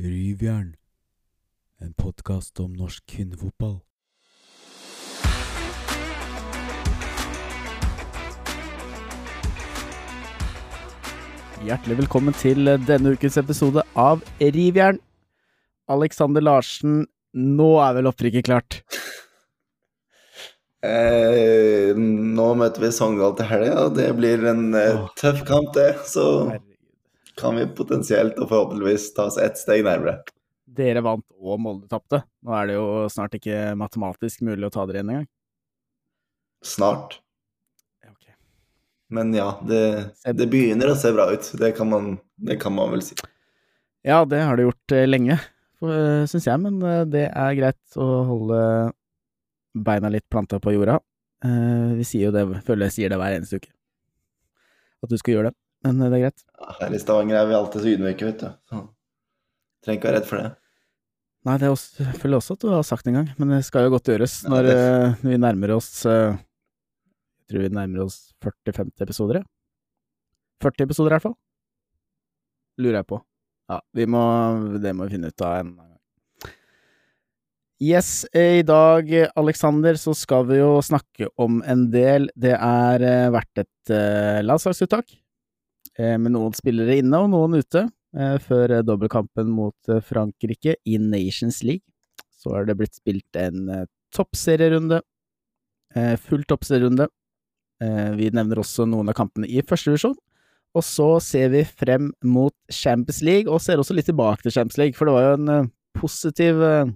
Ryvjern, en podkast om norsk kvinnefotball. Hjertelig velkommen til denne ukens episode av Rivjern. Alexander Larsen, nå er vel opprykket klart? Eh, nå møter vi Sogndal til helga, og det blir en eh, tøff kamp, det. Så. Kan vi potensielt og forhåpentligvis ta oss ett steg nærmere. Dere vant og Molde tapte. Nå er det jo snart ikke matematisk mulig å ta dere igjen engang. Snart. Okay. Men ja, det, det begynner å se bra ut. Det kan man, det kan man vel si. Ja, det har det gjort eh, lenge, syns jeg, men eh, det er greit å holde beina litt planta på jorda. Eh, Vi sier jo det, føler jeg sier det hver eneste uke, at du skal gjøre det, men eh, det er greit. Ja, Her i Stavanger er vi alltid så ydmyke, vet du. Så trenger ikke være redd for det. Nei, det er også, jeg føler også at du har sagt det en gang, men det skal jo godt gjøres når ja, eh, vi nærmer oss eh, Jeg tror vi nærmer oss 40-50 episoder, ja. 40 episoder i hvert fall. Lurer jeg på. Ja, vi må Det må vi finne ut av en gang. Yes, i dag, Alexander, så skal vi jo snakke om en del. Det er verdt vært et uh, landslagsuttak, med noen spillere inne og noen ute eh, før eh, dobbeltkampen mot eh, Frankrike i Nations League. Så har det blitt spilt en eh, toppserierunde, eh, full toppserierunde. Eh, vi nevner også noen av kampene i første divisjon. Og så ser vi frem mot Champions League, og ser også litt tilbake til Champions League, for det var jo en eh, positiv eh,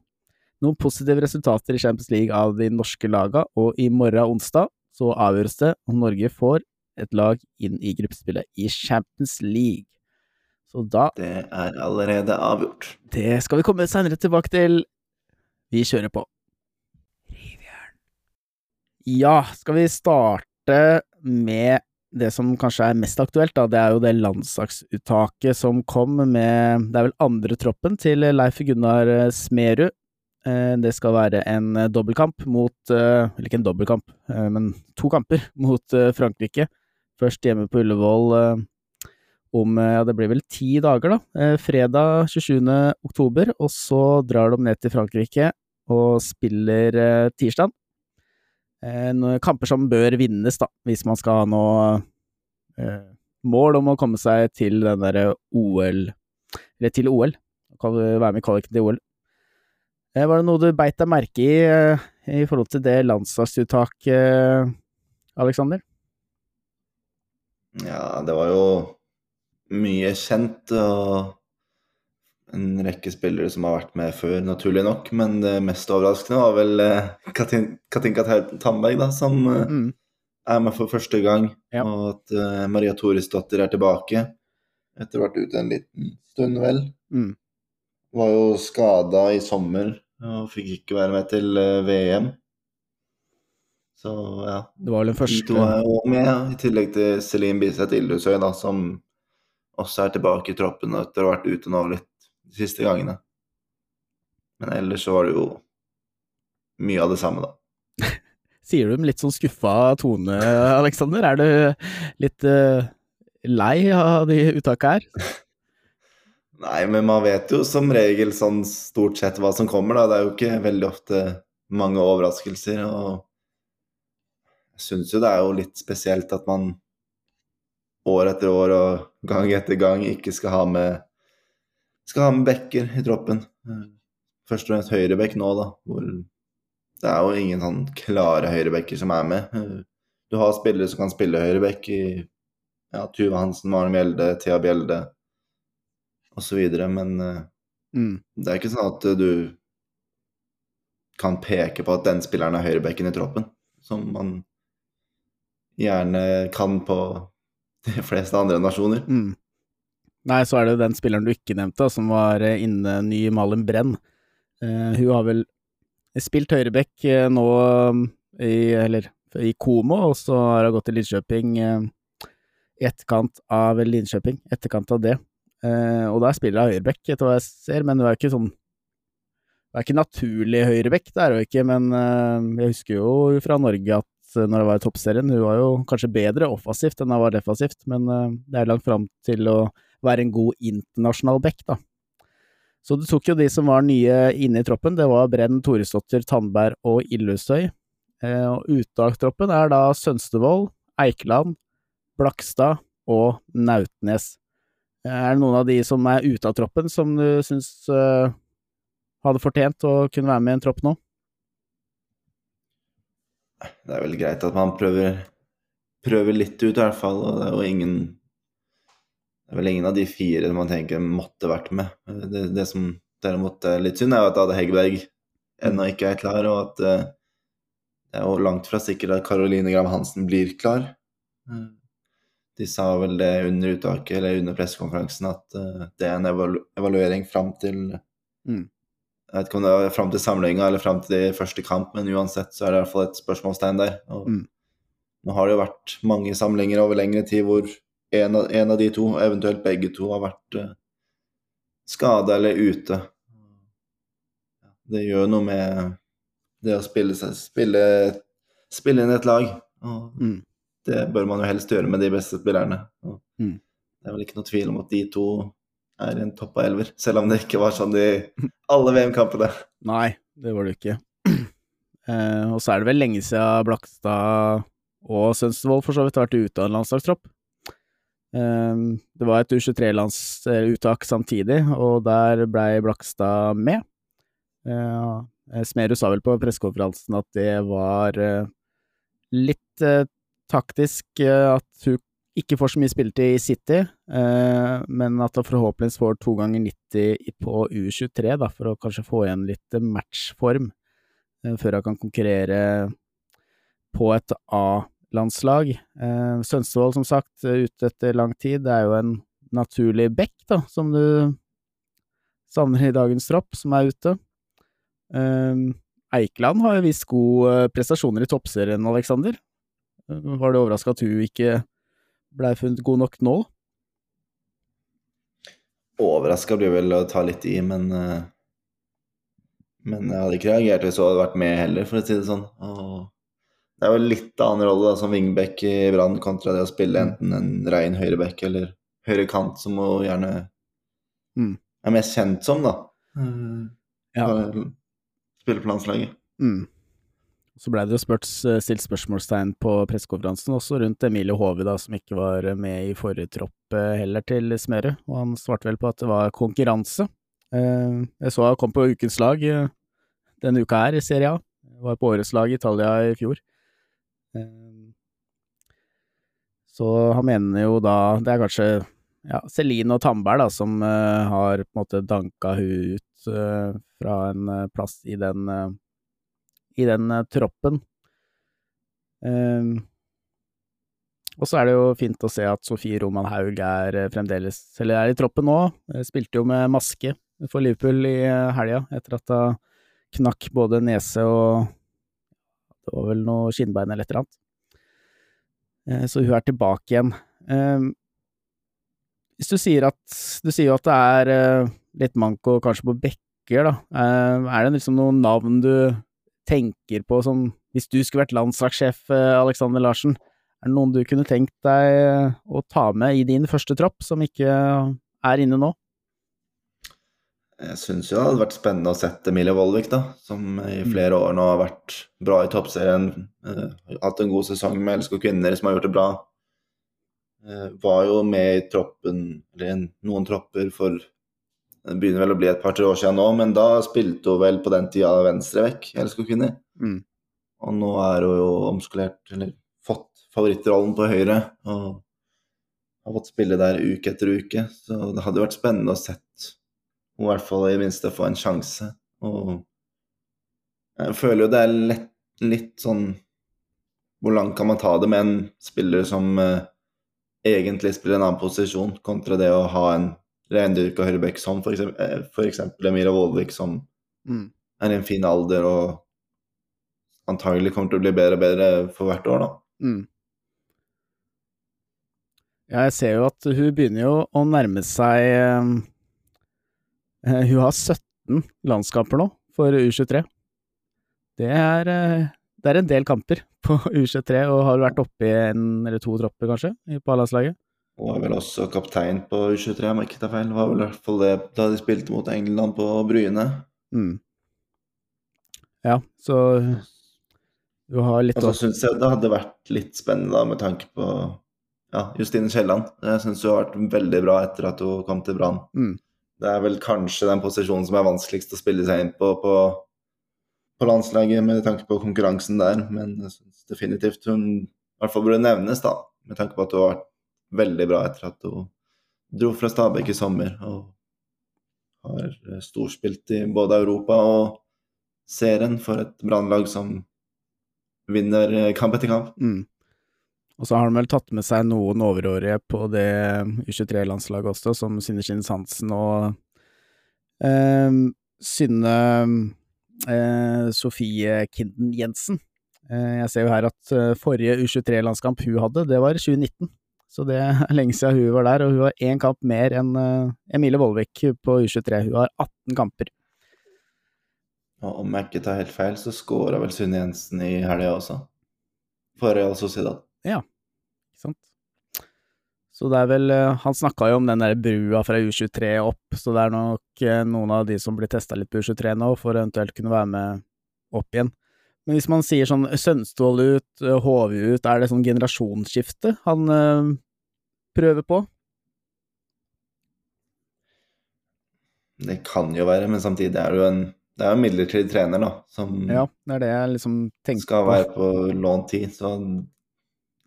noen positive resultater i Champions League av de norske laga, og i morgen onsdag så avgjøres det om Norge får et lag inn i gruppespillet i Champions League. Så da Det er allerede avgjort. det skal vi komme seinere tilbake til. Vi kjører på. Rivjern. Ja, skal vi starte med det som kanskje er mest aktuelt, da. Det er jo det landslagsuttaket som kom med Det er vel andre troppen til Leif Gunnar eh, Smerud. Eh, Det skal være en eh, dobbeltkamp mot Eller ikke en dobbeltkamp, eh, men to kamper mot Frankrike. Først hjemme på Ullevål eh, om eh, ja, det blir vel ti dager, da. Eh, fredag 27. oktober, og så drar de ned til Frankrike og spiller tirsdag. Kamper som bør vinnes, da, hvis man skal ha noe mål om å komme seg til den derre OL Eller til OL. Kan være med i kvaliken til OL. Var det noe du beit deg merke i i forhold til det landslagsuttaket, Aleksander? Ja, det var jo mye kjent og en rekke spillere som har vært med før, naturlig nok. Men det mest overraskende var vel eh, Katin, Katinka Tandberg, da, som eh, Mm. er med for første gang. Ja. Og at eh, Maria Thoresdottir er tilbake etter å ha vært ute en liten stund, vel. Mm. Var jo skada i sommer og fikk ikke være med til eh, VM. Så ja. Det var vel den De første to er jo med, ja, i tillegg til Celine Biseth Ildhusøy, da, som også er tilbake i troppen etter å ha vært ute nå litt de siste gangene. Men ellers så var det jo mye av det samme, da. Sier du med litt sånn skuffa tone, Alexander? Er du litt uh, lei av de uttakene her? Nei, men man vet jo som regel sånn stort sett hva som kommer, da. Det er jo ikke veldig ofte mange overraskelser, og jeg syns jo det er jo litt spesielt at man år etter år og gang etter gang ikke skal ha med skal ha med bekker i troppen. Først og fremst høyrebekk nå, da, hvor det er jo ingen sånn klare høyrebekker som er med. Du har spillere som kan spille høyrebekk i ja, Tuva Hansen, Maren Mjelde, Thea Bjelde osv., men eh, Mm. det er ikke sånn at eh, du kan peke på at den spilleren er høyrebekken i troppen, som man gjerne kan på de fleste andre nasjoner. Mm. Nei, så er det den spilleren du ikke nevnte, som var eh, inne ny Malin Brenn. Uh, hun har vel spilt høyrebekk eh, nå um, i, eller, i Komo, og så har hun gått til Linköping i etterkant av Linköping, etterkant av det. Uh, og der spiller hun høyrebekk, etter hva jeg ser, men hun er ikke sånn Hun er ikke naturlig høyrebekk, det er hun ikke, men jeg husker jo fra Norge at når det var i toppserien, hun var jo kanskje bedre offensivt enn hun var defensivt, men eh, det er langt fram til å være en god internasjonal back, da. Så du tok jo de som var nye inne i troppen, det var Brenn, Toresdottir, Tandberg og Illustøy. Eh, og ute av troppen er da Sønstevold, Eikeland, Blakstad og Nautnes. Er det noen av de som er ute av troppen som du syns uh, hadde fortjent å kunne være med i en tropp nå? Det er vel greit at man prøver, prøver litt ut, i hvert fall. Og det er jo ingen Det er vel ingen av de fire man tenker måtte vært med. Det, det som derimot er litt synd, er jo at Ade Hegberg ennå ikke er klar, og at uh, det er jo langt fra sikkert at Caroline Gram Hansen blir klar. Mm. De sa vel det under uttaket, eller under pressekonferansen, at uh, det er en evalu evaluering fram til mm. Jeg vet ikke om det er fram til samlinga eller fram til første kamp, men uansett så er det i hvert fall et spørsmålstegn der. Mm. Nå har det jo vært mange samlinger over lengre tid hvor en av, en av de to, eventuelt begge to, har vært uh, skada eller ute. Det gjør noe med det å spille, spille, spille inn et lag. Mm. Det bør man jo helst gjøre med de beste spillerne. Mm. Det er vel ikke noe tvil om at de to er en topp av elver, selv om det ikke var sånn i alle VM-kampene. Nei, det var det ikke. Eh, og så er det vel lenge siden Blakstad og Sønstevold for så vidt har vært ute av en landslagstropp. Eh, det var et U23-uttak samtidig, og der blei Blakstad med. Eh, Smerud sa vel på pressekonferansen at det var eh, litt eh, taktisk at hun ikke får så mye spilletid i City, men at han forhåpentligvis får to ganger 90 på U23, da, for å kanskje få igjen litt matchform før han kan konkurrere på et A-landslag. Sønstevold, som sagt, ute etter lang tid. Det er jo en naturlig back, da, som du savner i dagens tropp, som er ute. Eikeland har jo vist gode prestasjoner i toppserien, Aleksander. Var det overraska at hun ikke blei funnet god nok nå? Overraska blir vel å ta litt i, men eh, Men jeg hadde ikke reagert hvis hun hadde vært med heller, for å si det sånn. Og det er jo litt annen rolle da, som wingback i Brann kontra det å spille mm. enten en rein høyreback eller høyre kant, som hun gjerne mm. er mest kjent som, da. Mm. Ja. Spille på landslaget. Mm. Så blei det jo spurt, eh, stilt spørsmålstegn på pressekonferansen også rundt Emilie Hove, da, som ikke var med i forrige tropp eh, heller til Smerud. og han svarte vel på at det var konkurranse. Eh, jeg så han kom på ukens lag denne uka her i Serie A, var på årets lag i Italia i fjor. Så han mener jo da, det er kanskje ja, Celine og Tandberg da, som har på en måte danka hun ut fra en plass i den i den uh, troppen. Um, og så er det jo fint å se at Sofie Roman Haug er uh, fremdeles, eller er i troppen nå. Spilte jo med maske for Liverpool i helga, etter at hun knakk både nese og Det var vel noe skinnbein eller et eller annet. Så hun er tilbake igjen. Um, hvis du sier at Du sier jo at det er litt manko kanskje på bekker, da. Er det liksom noen navn du tenker på som Hvis du skulle vært landslagssjef, eh, Alexander Larsen, er det noen du kunne tenkt deg eh, å ta med i din første tropp, som ikke er inne nå? Jeg syns jo det hadde vært spennende å sette Emilie Vollvik, da, som i mm. flere år nå har vært bra i toppserien. Hatt en god sesong med LSK Kvinner, som har gjort det bra. Var jo med i troppen, eller noen tropper, for det begynner vel å bli et par-tre år siden nå, men da spilte hun vel på den tida venstrevekk, LSK-kvinner. Mm. Og nå er hun jo omskolert, eller fått favorittrollen på høyre. Og har fått spille der uke etter uke. Så det hadde vært spennende å sett henne i hvert fall i minste få en sjanse. Og jeg føler jo det er lett, litt sånn Hvor langt kan man ta det med en spiller som eh, egentlig spiller en annen posisjon, kontra det å ha en rendyrka høyrebekk som f.eks. Eksempel Emira Vollvik, som mm. er i en fin alder og antagelig kommer til å bli bedre og bedre for hvert år, da. Mm. Ja, jeg ser jo at hun begynner jo å nærme seg eh, Hun har 17 landskamper nå for U23. Det er, eh, det er en del kamper på U23, og har vært oppe i en eller to tropper, kanskje, på A-landslaget? Og var vel også kaptein på U23, om jeg ikke tar feil. Det var vel i hvert fall det da de spilte mot England på Bryne. Mm. Ja, så du har litt Og så syns jeg det hadde vært litt spennende da, med tanke på ja, Justine Kielland. Jeg syns hun har vært veldig bra etter at hun kom til Brann. Mm. Det er vel kanskje den posisjonen som er vanskeligst å spille seg inn på på, på landslaget, med tanke på konkurransen der. Men jeg syns definitivt hun i hvert fall burde nevnes, da. Med tanke på at hun har vært veldig bra etter at hun dro fra Stabæk i sommer. Og har storspilt i både Europa og serien for et brannlag som vinner kamp etter kamp. mm. Og så har han vel tatt med seg noen overårige på det U23-landslaget også, som Synne Kins Hansen og eh, Synne eh, Sofie Kinden Jensen. Eh, jeg ser jo her at eh, forrige U23-landskamp hun hadde, det var 2019. Så det er lenge siden hun var der, og hun har én kamp mer enn eh, Emilie Vollvik på U23. Hun har 18 kamper. Og om jeg ikke tar helt feil, så scora vel Sunne Jensen i helga også. For Real Sociedad. Ikke sant? Så det er vel eh, Han snakka jo om den der brua fra U23 opp, så det er nok eh, noen av de som blir testa litt på U23 nå, for eventuelt kunne være med opp igjen. Men hvis man sier sånn Sønstål ut, HV ut, er det sånn generasjonsskifte han eh, prøver på? Det kan jo være, men samtidig er det jo en det er en midlertidig trener, da, som Ja, det det liksom skal på. være på lånt tid. Så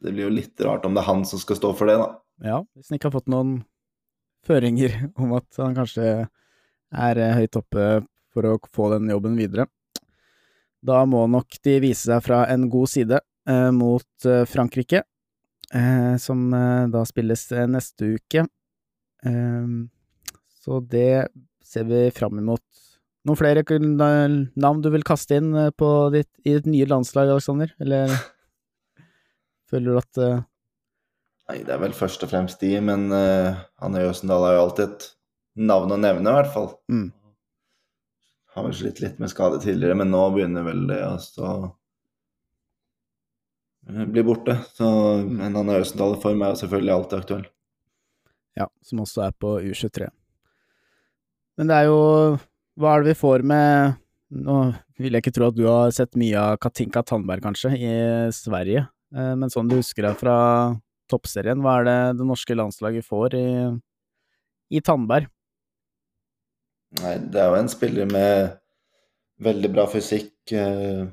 det blir jo litt rart om det er han som skal stå for det, da. Ja, hvis han ikke har fått noen føringer om at han kanskje er eh, høyt oppe for å få den jobben videre. Da må nok de vise seg fra en god side eh, mot eh, Frankrike, eh, som eh, da spilles eh, neste uke. Eh, så det ser vi fram imot. Noen flere navn du vil kaste inn på ditt, i ditt nye landslag, Aleksander? Eller føler du at eh, Nei, det er vel først og fremst de, men uh, Anne Jøsendal har jo alltid et navn å nevne, i hvert fall. Mm. Har vel slitt litt med skade tidligere, men nå begynner vel det å bli borte. Så en annen Jøsendal i form er jo selvfølgelig alltid aktuell. Ja, som også er på U23. Men det er jo Hva er det vi får med Nå vil jeg ikke tro at du har sett mye av Katinka Tandberg, kanskje, i Sverige, eh, men sånn du husker deg fra toppserien, hva er det det norske landslaget får i, i Tandberg? Nei, det er jo en spiller med veldig bra fysikk, eh,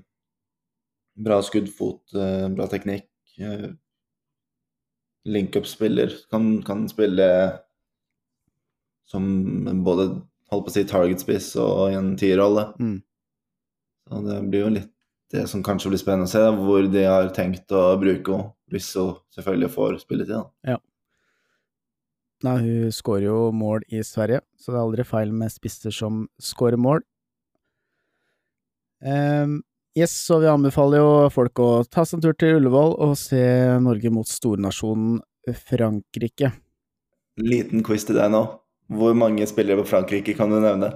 bra skuddfot, eh, bra teknikk. Eh, Link-up-spiller. Kan, kan spille som både holdt på å si target-spiss og i en tierrolle. Mm. Så det blir jo litt det som kanskje blir spennende å se, hvor de har tenkt å bruke henne, hvis hun selvfølgelig får spilletid. da. Nei, hun skårer jo mål i Sverige, så det er aldri feil med spisser som skårer mål. Um, yes, så vi anbefaler jo folk å ta seg en tur til Ullevål og se Norge mot stornasjonen Frankrike. Liten quiz til deg nå. Hvor mange spillere på Frankrike kan du nevne?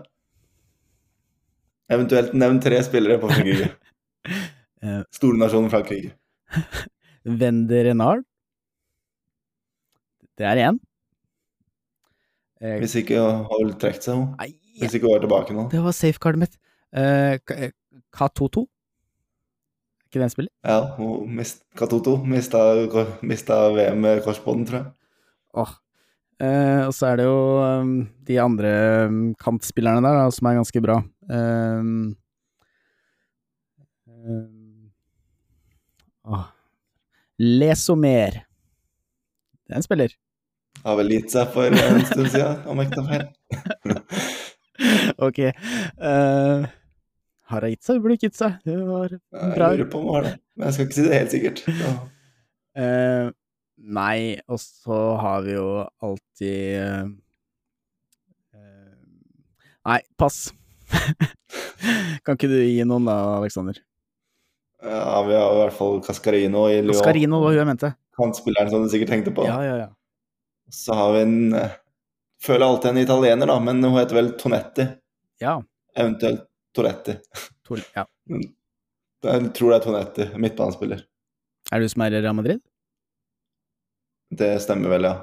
Eventuelt nevn tre spillere på Frankrike. Eh, Stornasjonen Frankrike. Wende Renard. Det er én. Eh, Hvis ikke har trukket seg nå? Hvis ikke hun er tilbake nå. det var safecardet mitt. Eh, eh, K22. Er ikke den en spiller? Ja, hun mist, Katoto mista, mista VM-korsbånden, tror jeg. Åh. Eh, og så er det jo um, de andre um, kantspillerne der da, som er ganske bra. Um, um, åh. Lesomer. Det er en spiller. Har vel gitt seg for en stund siden, om jeg ikke tar feil. ok. Uh, har hun gitt seg? Hun burde ikke gitt seg. Hun var Jeg bra. lurer på om hun har det, men jeg skal ikke si det helt sikkert. Eh, nei, og så har vi jo alltid eh, Nei, pass. kan ikke du gi noen da, Aleksander? Ja, vi har i hvert fall Cascarino i Lyon. Cascarino var hun jeg mente. Kantspilleren som du sikkert tenkte på. Ja, ja, ja. Så har vi en eh, Føler alltid en italiener, da, men hun heter vel Tonetti. Ja. Eventuelt Toretti. Tor ja. Jeg tror det er Tonetti, midtbanespiller. Er det du som er i Real Madrid? Det stemmer vel, ja.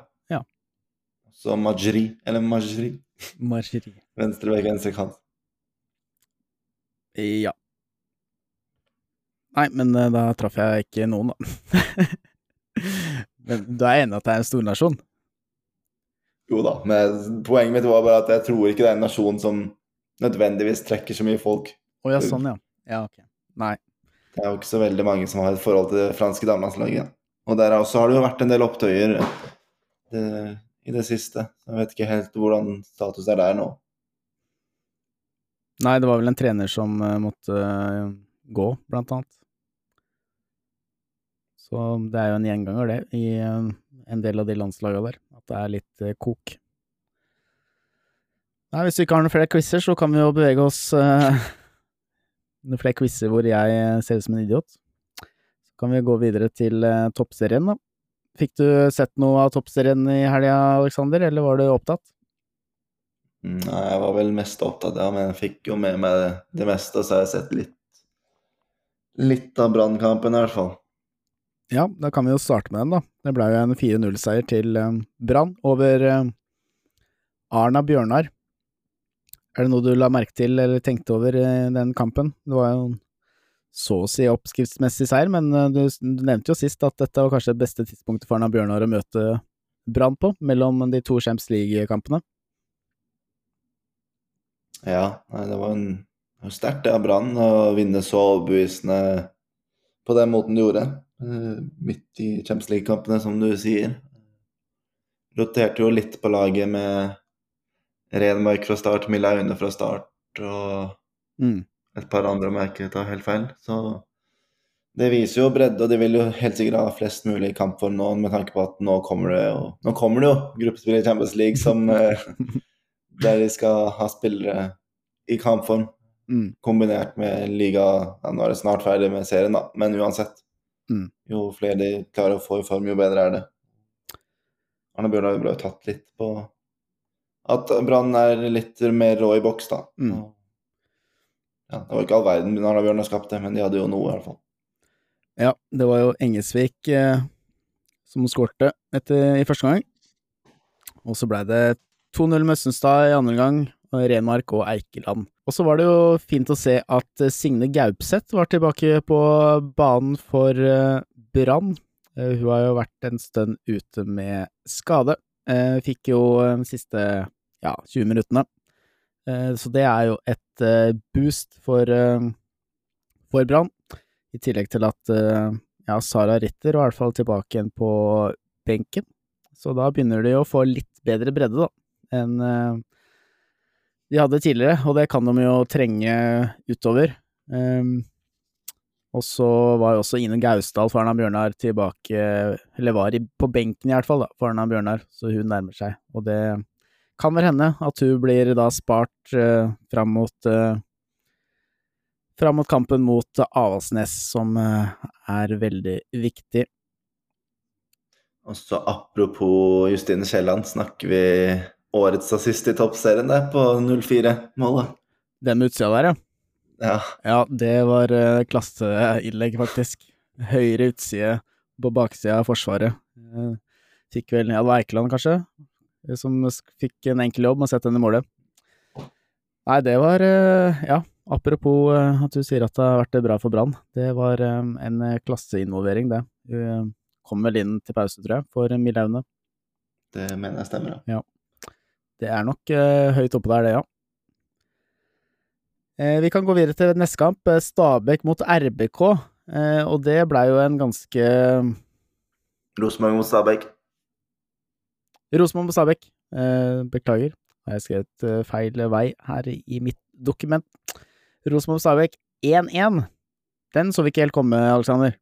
Så Majri, eller Majri. Majri. Venstre vegg, venstre kant. Ja. Nei, men eh, da traff jeg ikke noen, da. men du er enig at det er en stornasjon? Jo da, men poenget mitt var bare at jeg tror ikke det er en nasjon som nødvendigvis trekker så mye folk. Å ja, sånn, ja. Ja, ok. Nei. Det er jo ikke så veldig mange som har et forhold til det franske damelandslaget. Og der også har det jo vært en del opptøyer det, i det siste. Jeg vet ikke helt hvordan status er der nå. Nei, det var vel en trener som uh, måtte uh, gå, blant annet. Så det er jo en gjenganger, det, i uh, en del av de landslaga der. At det er litt eh, kok. Nei, hvis vi ikke har noen flere quizer, så kan vi jo bevege oss uh, Noen flere quizer hvor jeg eh, ser ut som en idiot. Så kan vi gå videre til uh, toppserien, da. Fikk du sett noe av toppserien i helga, Aleksander, eller var du opptatt? Nei, jeg var vel mest opptatt, ja, men jeg fikk jo med meg det, meste, så så har jeg sett litt Litt av brannkampen, i hvert fall. Ja, da kan vi jo starte med den, da. Det ble jo en 4-0-seier til eh, Brann over eh, Arna Bjørnar. Er det noe du la merke til eller tenkte over i den kampen? Det var jo en så å si oppskriftsmessig seier, men eh, du, du nevnte jo sist at dette var kanskje det beste tidspunktet for Arna Bjørnar å møte Brann på, mellom de to Champions League-kampene. Ja, nei, det var en sterkt av Brann å vinne så overbevisende på den måten de gjorde. Eh, Midt i Champions League-kampene, som du sier. Roterte jo litt på laget med Renmark fra start, Milaune fra start og Mm. et par andre ikke tar helt feil. Så det viser jo bredde, og de vil jo helt sikkert ha flest mulig i kampform nå, med tanke på at nå kommer det jo, nå kommer det jo gruppespill i Champions League som, eh, der de skal ha spillere i kampform, Mm. kombinert med liga ja, Nå er det snart ferdig med serien, da, men uansett. Mm. Jo flere de klarer å få i form, jo bedre er det. Arne Bjørnar ble jo tatt litt på at Brann er litt mer rå i boks, da. Mm. Ja, det var ikke all verden Arne Bjørnar skapte, men de hadde jo noe, i hvert fall. Ja, det var jo Engesvik eh, som skårte etter, i første gang. Og så blei det 2-0 Møssenstad i andre gang, og Renmark og Eikeland. Og så var det jo fint å se at eh, Signe Gaupseth var tilbake på banen for eh, Brann. Eh, hun har jo vært en stund ute med skade. Fikk jo de siste ja, 20 minuttene. Så det er jo et boost for, for Brann. I tillegg til at ja, Sara Ritter var i hvert fall tilbake igjen på benken. Så da begynner de å få litt bedre bredde, da, enn de hadde tidligere, og det kan de jo trenge utover. Um, og så var jo også Ine Gausdal for Arna Bjørnar tilbake, eller var på benken i hvert fall, da, for Arna Bjørnar, så hun nærmer seg. Og det kan vel hende at hun blir da spart uh, fram mot uh, fram mot kampen mot Avaldsnes, som uh, er veldig viktig. Og så apropos Justine Kielland, snakker vi årets assist i toppserien der, på 0-4-målet. Den med utsida der, ja. Ja. Ja, det var uh, klasseinnlegg, faktisk. Høyre utside på baksida av Forsvaret. Eh, fikk vel Ja, det var Eikeland, kanskje, eh, som fikk en enkel jobb med å sette den i målet. Nei, det var eh, Ja, apropos eh, at du sier at det har vært bra for Brann. Det var eh, en eh, klasseinvolvering, det. Hun eh, kom vel inn til pause, tror jeg, for Milaune. Det mener jeg stemmer, ja. ja. Det er nok eh, høyt oppe der, det, ja. Eh, vi kan gå videre til neste kamp, eh, Stabæk mot RBK. Eh, og det blei jo en ganske Rosenborg mot Stabæk. Rosenborg mot Stabæk. Eh, beklager, har jeg skrevet feil vei her i mitt dokument. Rosenborg mot Stabæk 1-1. Den så vi ikke helt komme, Alexander.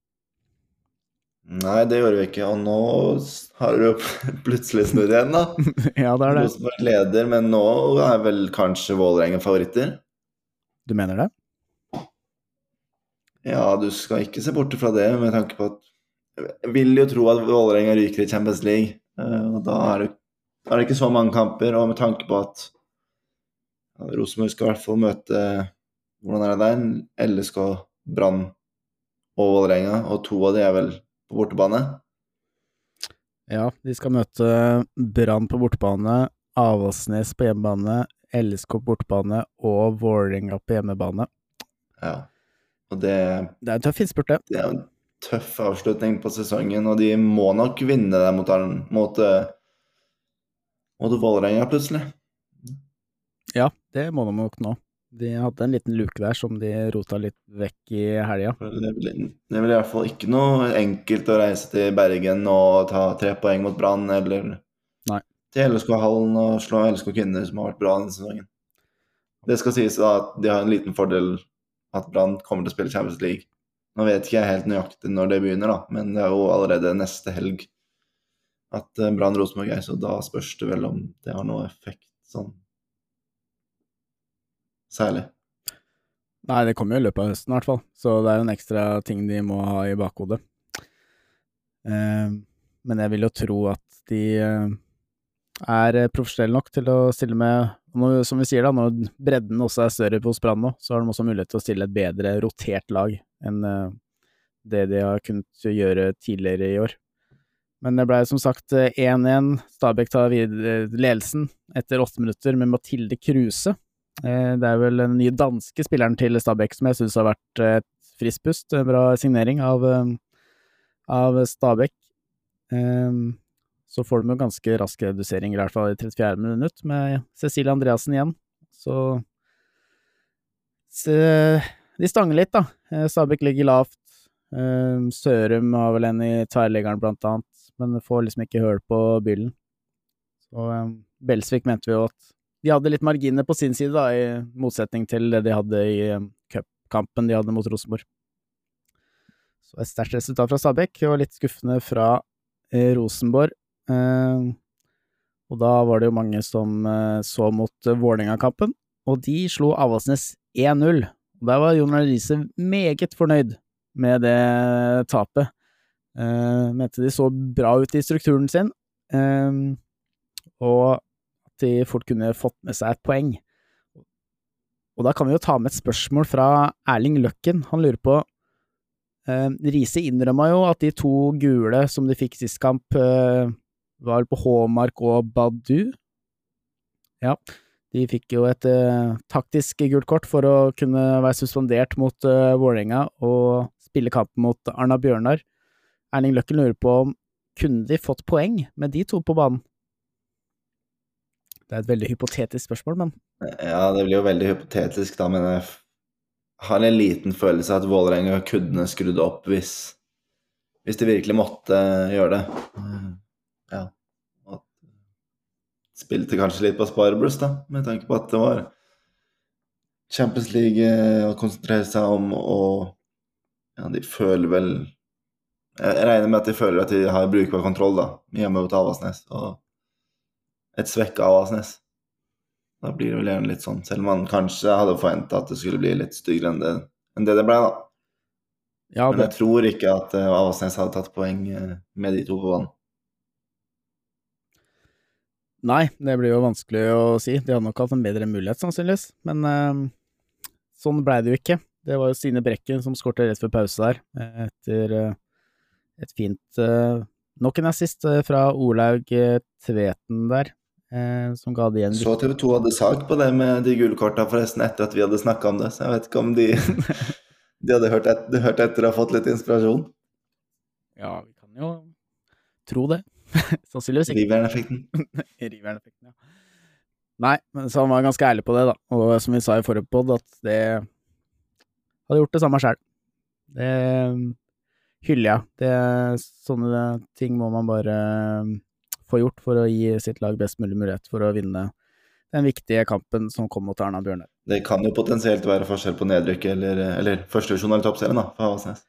Nei, det gjorde vi ikke, og nå har du plutselig snudd igjen, da. ja, det er det. Rosenborg leder, men nå er vel kanskje Vålerenga favoritter? Du mener det? Ja, du skal ikke se bort fra det, med tanke på at Jeg vil jo tro at Vålerenga ryker i Champions League, eh, og da er det, er det ikke så mange kamper, og med tanke på at Rosenborg skal i hvert fall møte Hvordan er det der? LSK, Brann og Vålerenga, og to av de er vel på bortebane? Ja, de skal møte Brann på bortebane, Avaldsnes på hjemmebane, LSK på bortebane og Vålerenga på hjemmebane. Ja. Og det, Det er en tøff innspurt, det. det er en tøff avslutning på sesongen, og de må nok vinne det mot, mot, eh, mot Vålerenga, plutselig. Ja, det må de nok nå. De hadde en liten luke der som de rota litt vekk i helga. Det blir, vel i hvert fall ikke noe enkelt å reise til Bergen og ta tre poeng mot Brann, eller Nei. til LSK-hallen og slå LSK Kvinner, som har vært bra denne sesongen. Det skal sies da at de har en liten fordel at Brann kommer til å spille Champions League. Nå vet ikke jeg helt nøyaktig når det begynner, da, men det er jo allerede neste helg at eh, Brann Rosenborg er, så da spørs det vel om det har noe effekt sånn særlig. Nei, det kommer jo i løpet av høsten i hvert fall, så det er jo en ekstra ting de må ha i bakhodet. Eh, men jeg vil jo tro at de eh, er profesjonelle nok til å stille med når, Som vi sier, da, når bredden også er større hos Brann nå, så har de også mulighet til å stille et bedre rotert lag enn eh, det de har kunnet gjøre tidligere i år. Men det ble som sagt eh, 1-1. Stabæk tar ledelsen etter åtte minutter med Mathilde Kruse. Eh, Det er vel den nye danske spilleren til Stabæk som jeg syns har vært eh, et friskt pust. En bra signering av, eh, av Stabæk. Eh, Så får de jo ganske rask redusering, i hvert fall i 34. minutt, med Cecilie Andreassen igjen. Så de stanger litt, da. Stabæk ligger lavt. Eh, Sørum har vel en i tverrleggeren, blant annet, men får liksom ikke høl på byllen. Så eh, Belsvik mente vi jo at de hadde litt marginer på sin side, da, i motsetning til det de hadde i eh, cupkampen de hadde mot Rosenborg. Så et sterkt resultat fra Stabæk, og litt skuffende fra eh, Rosenborg. Eh, og da var det jo mange som eh, så mot eh, Vålerenga-kampen, og de slo Avaldsnes 1-0. Og Der var Jon Riise meget fornøyd med det tapet. Mente de så bra ut i strukturen sin, og de fort kunne fått med seg et poeng. Og da kan vi jo ta med et spørsmål fra Erling Løkken. Han lurer på eh, Riise innrømma jo at de to gule som de fikk sist kamp, eh, var på Håmark og Badu. Ja, de fikk jo et eh, taktisk gult kort for å kunne være suspendert mot eh, Vålerenga og spille kampen mot Arna Bjørnar. Erling Løkken lurer på om kunne de fått poeng med de to på banen? Det er et veldig hypotetisk spørsmål, men Ja, det blir jo veldig hypotetisk, da, men jeg har en liten følelse av at Vålerenga kunne skrudd opp hvis, hvis de virkelig måtte gjøre det. Mm, Ja. Og spilte kanskje litt på sparebluss, da, med tanke på at det var Champions League eh, å konsentrere seg om, og ja, de føler vel Jeg regner med at de føler at de har brukbar kontroll, da, hjemme mot Avaldsnes, og et svekka Avaldsnes. Da blir det vel gjerne litt sånn, selv om man kanskje hadde forventa at det skulle bli litt styggere enn det enn det, det ble, da. ja, Men jeg tror ikke at uh, Avaldsnes hadde tatt poeng uh, med de to på banen. Nei, det blir jo vanskelig å si. De hadde nok hatt en bedre mulighet, sannsynligvis. Men uh, sånn blei det jo ikke. Det var jo Stine Brekken som skårte rett før pause der, eh, etter eh, et fint eh, Nok en assist eh, fra Olaug eh, Tveten der, eh, som ga det igjen. Så TV 2 hadde sak på det med de gule korta forresten etter at vi hadde snakka om det, så jeg vet ikke om de, de hadde hørt, et, hørt etter og fått litt inspirasjon. Ja, vi kan jo tro det. Sannsynligvis ikke. Riveren-effekten. Riveren-effekten, ja. Nei, men så han var ganske ærlig på det, da. Og som vi sa i forrige pod, at det hadde gjort det samme sjøl. Det hyller jeg. Det, sånne ting må man bare um, få gjort for å gi sitt lag best mulig mulighet for å vinne den viktige kampen som kom mot Arna Bjørnar. Det kan jo potensielt være forskjell på nedrykk eller, eller førstevisjon eller toppserien, da, for Avaldsnes.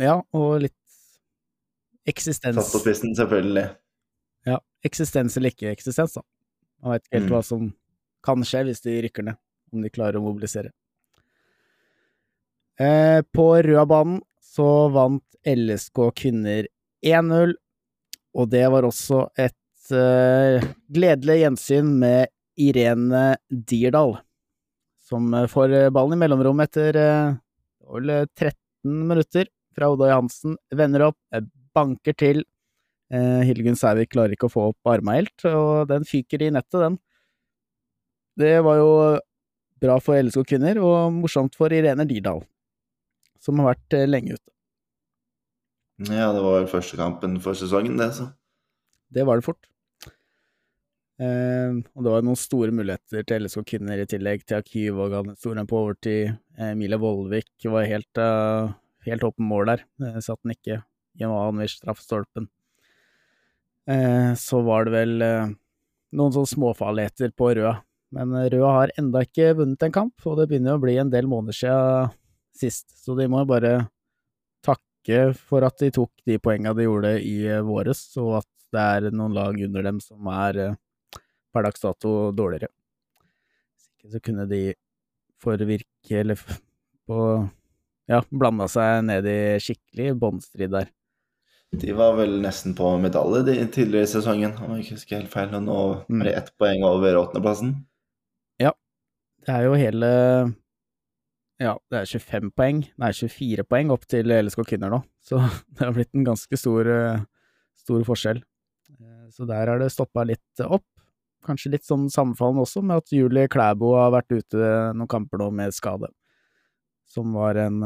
Ja, og litt eksistens Satt på spissen, selvfølgelig. Ja, eksistens eller ikke eksistens, da. Man vet ikke helt Mm. hva som kan skje hvis de rykker ned, om de klarer å mobilisere. Eh, på Røabanen så vant LSK kvinner 1-0, og det var også et eh, gledelig gjensyn med Irene Dirdal, som eh, får eh, ballen i mellomrom etter vel eh, 13 minutter fra Oda Johansen, vender opp, banker til Hildegunn Sævik klarer ikke å få opp arma helt, og den fyker i nettet, den. Det var jo bra for LSK kvinner, og morsomt for Irene Dirdal, som har vært lenge ute. Ja, det var vel første kampen for sesongen, det, så. Det var det fort. Eh, og det var noen store muligheter til LSK kvinner i tillegg til Akyv og Storen på overtid. Emilie Vollvik var helt, uh, helt åpen mål der, eh, satt den ikke. i en annen traff straffestolpen. Eh, så var det vel eh, noen sånne småfarligheter på Røa. Men Røa har enda ikke vunnet en kamp, og det begynner å bli en del måneder siden sist. Så de må bare takke for at de tok de poengene de gjorde i våres, og at det er noen lag under dem som er per dags dato dårligere. Hvis ikke så kunne de forvirke, eller på ja, blanda seg ned i skikkelig båndstrid der. De var vel nesten på medalje de tidligere i sesongen, om jeg ikke husker helt feil. Og nå er de ett poeng over åttendeplassen. Ja, det er jo hele Ja, det er 25 poeng, nei 24 poeng opp til LSK kvinner nå, så det har blitt en ganske stor, stor forskjell. Så der har det stoppa litt opp. Kanskje litt sånn sammenfallende også med at Julie Klæbo har vært ute noen kamper nå med skade, som var en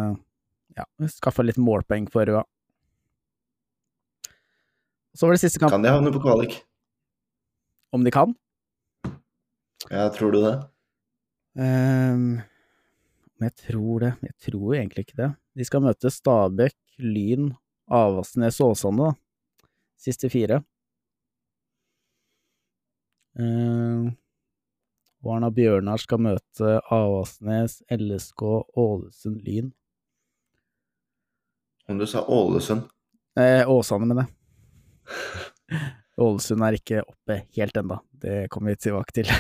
ja, skaffa litt målpoeng for Røa. Så var det siste kamp. Kan de havne på kvalik? Om de kan? Ja, tror du det? Um, jeg tror det. Jeg tror egentlig ikke det. De skal møte Stabæk, Lyn, Avaldsnes og Åsane, da. Siste fire. Uh, Arna Bjørnar skal møte Avaldsnes, LSK, Ålesund, Lyn. Om du sa Ålesund? Eh, Åsane, mener jeg. Ålesund er ikke oppe helt enda. Det kommer vi tilbake til.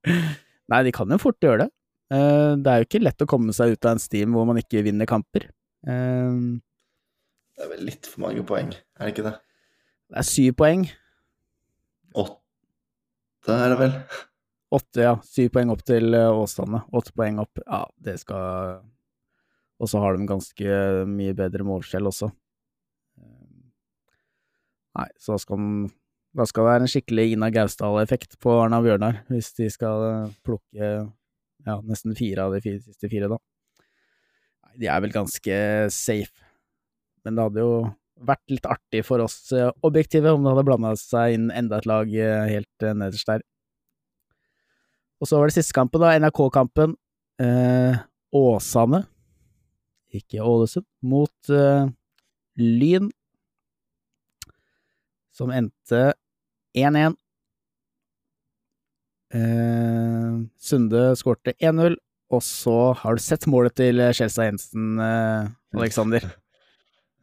Nei, de kan jo fort gjøre det. Uh, det er jo ikke lett å komme seg ut av en steam hvor man ikke vinner kamper. Uh, det er vel litt for mange poeng, er det ikke det? Det er syv poeng. Åtte er det vel? Åtte, ja. Syv poeng opp til Åsane. Åtte poeng opp. Ja, det skal Og så har de ganske mye bedre målskjell også. Nei, så da skal, da skal det være en skikkelig Ina Gausdal-effekt på Arna Bjørnar, hvis de skal plukke ja, nesten fire av de fire, siste fire, da. Nei, de er vel ganske safe. Men det hadde jo vært litt artig for oss objektive om det hadde blanda seg inn enda et lag helt nederst der. Og så var det siste kampen, da, NRK-kampen. Eh, Åsane, ikke Ålesund, mot eh, Lyn som endte 1-1. Eh, Sunde skårte 1-0, og så har du sett målet til Kjelstad Jensen, eh, Aleksander.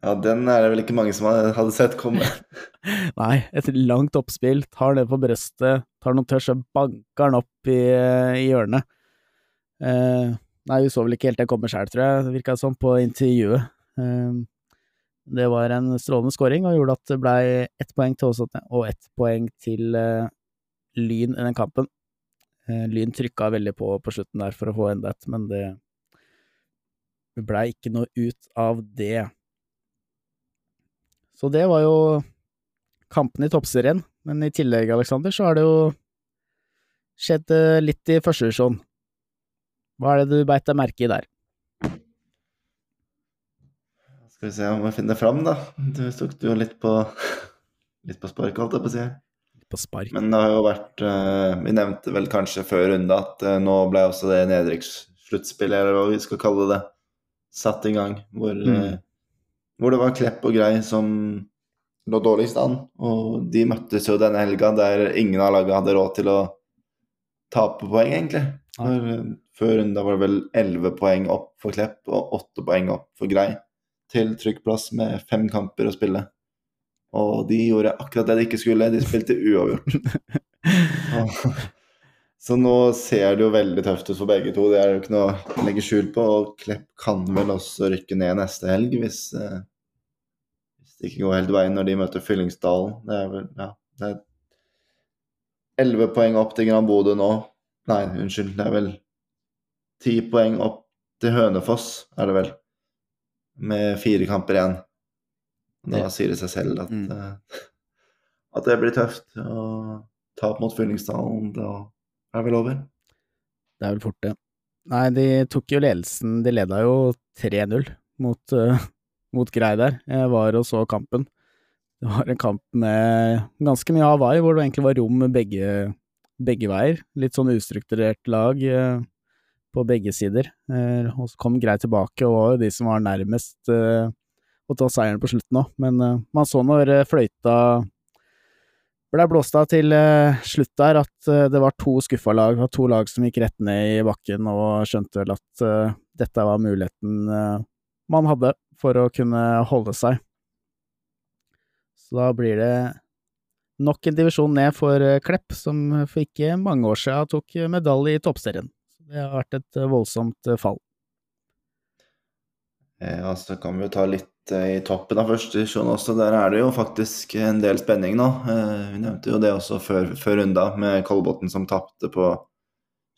Ja, den er det vel ikke mange som hadde sett komme. Nei, et langt oppspill, tar det på brøstet, tar noen tørs og banker den opp i, i hjørnet. Eh, nei, vi så vel ikke helt det komme sjøl, tror jeg, det virka som på intervjuet. Eh, det var en strålende scoring og gjorde at det blei ett poeng til Åsane og ett poeng til uh, Lyn i den kampen. Uh, Lyn trykka veldig på på slutten der for å få enda et, men det, blei ikke noe ut av det. Så det var jo kampen i toppserien, men i tillegg, Aleksander, så har det jo skjedd uh, litt i førstedivisjon. Hva er det du beit deg merke i der? Skal vi se om jeg finner fram, da. Du tok jo litt på litt på sparket, holdt jeg på å si. På spark. Men det har jo vært uh, Vi nevnte vel kanskje før runde at uh, nå ble også det nedrykkssluttspillet, eller hva vi skal kalle det, satt i gang. Hvor, mm. uh, hvor det var Klepp og Grei som lå dårligst an. Og de møttes jo denne helga der ingen av lagene hadde råd til å tape poeng, egentlig. For, før runda var det vel elleve poeng opp for Klepp og åtte poeng opp for Grei til trykkplass med fem kamper å spille. Og de gjorde akkurat det de ikke skulle, de spilte uavgjort. så nå ser det jo veldig tøft ut for begge to, det er det jo ikke noe å legge skjul på. Og Klepp kan vel også rykke ned neste helg hvis, eh, hvis det ikke går helt veien når de møter Fyllingsdalen. Det er vel ja, det er elleve poeng opp til Gran Bodø nå. Nei, unnskyld, det er vel ti poeng opp til Hønefoss, er det vel med fire kamper igjen. Da sier det seg selv at mm. uh, at det blir tøft. Og tap mot Fyllingsdalen, da er det vel over. Det er vel fort det. Nei, de tok jo ledelsen, de leda jo 3-0 mot, uh, mot Grei der. Jeg var og så kampen. Det var en kamp med ganske mye Hawaii, hvor det egentlig var rom begge, begge veier. Litt sånn ustrukturert lag uh, på begge sider. Uh, og så kom Grei tilbake, og var jo de som var nærmest å ta seieren på slutten òg. Men man så når fløyta ble blåst av til uh, slutt der at uh, det var to skuffa lag, var to lag som gikk rett ned i bakken og skjønte vel at uh, dette var muligheten man hadde for å kunne holde seg. Så da blir det nok en divisjon ned for Klepp, som for ikke mange år siden tok medalje i toppserien. Det har vært et voldsomt fall. Ja, så kan vi jo ta litt i toppen av første divisjon også. Der er det jo faktisk en del spenning nå. Eh, vi nevnte jo det også før, før runda, med Kolbotn som tapte på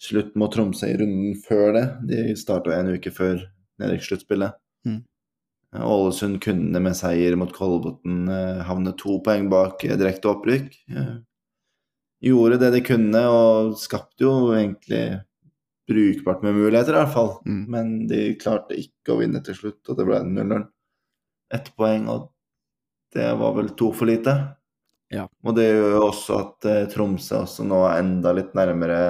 slutt mot Tromsø i runden før det. De starta en uke før nedrykkssluttspillet. Mm. Ålesund kunne med seier mot Kolbotn eh, havne to poeng bak direkte opprykk. Eh, gjorde det de kunne og skapte jo egentlig brukbart med muligheter, i hvert fall. Mm. Men de klarte ikke å vinne til slutt, og det ble 0-0 ett poeng, og det var vel to for lite. Ja. Og det gjør jo også at eh, Tromsø også nå er enda litt nærmere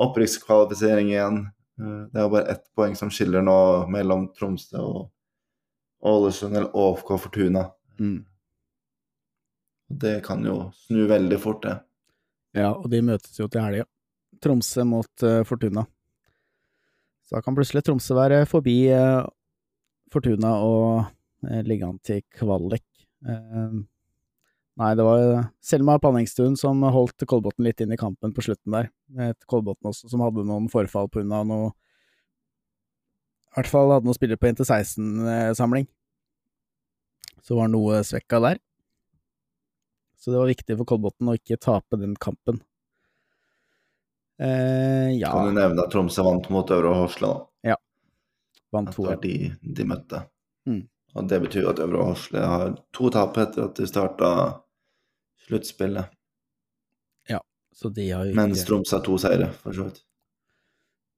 opprykkskvalifisering igjen. Uh, det er bare ett poeng som skiller nå mellom Tromsø og Ålesund eller ÅFK Fortuna. Mm. Det kan jo snu veldig fort, det. Ja, og de møtes jo til helga. Tromsø mot uh, Fortuna. Så da kan plutselig Tromsø være forbi uh, Fortuna og Eh, ligge an til kvalik. Eh, nei, det var Selma Panningstuen som holdt Kolbotn litt inn i kampen på slutten der. Et Kolbotn også som hadde noen forfall på unna noe I hvert fall hadde noen spillere på inntil 16-samling. Så var noe svekka der. Så det var viktig for Kolbotn å ikke tape den kampen. Eh, ja Kan du nevne at Tromsø vant mot Øvre Horsle, da? Ja. Vant to. Det var de de møtte. Mm. Og det betyr at Øvre Horsle har to tap etter at de starta sluttspillet. Ja, så de har jo ikke Mens Tromsø har to seire, for så vidt.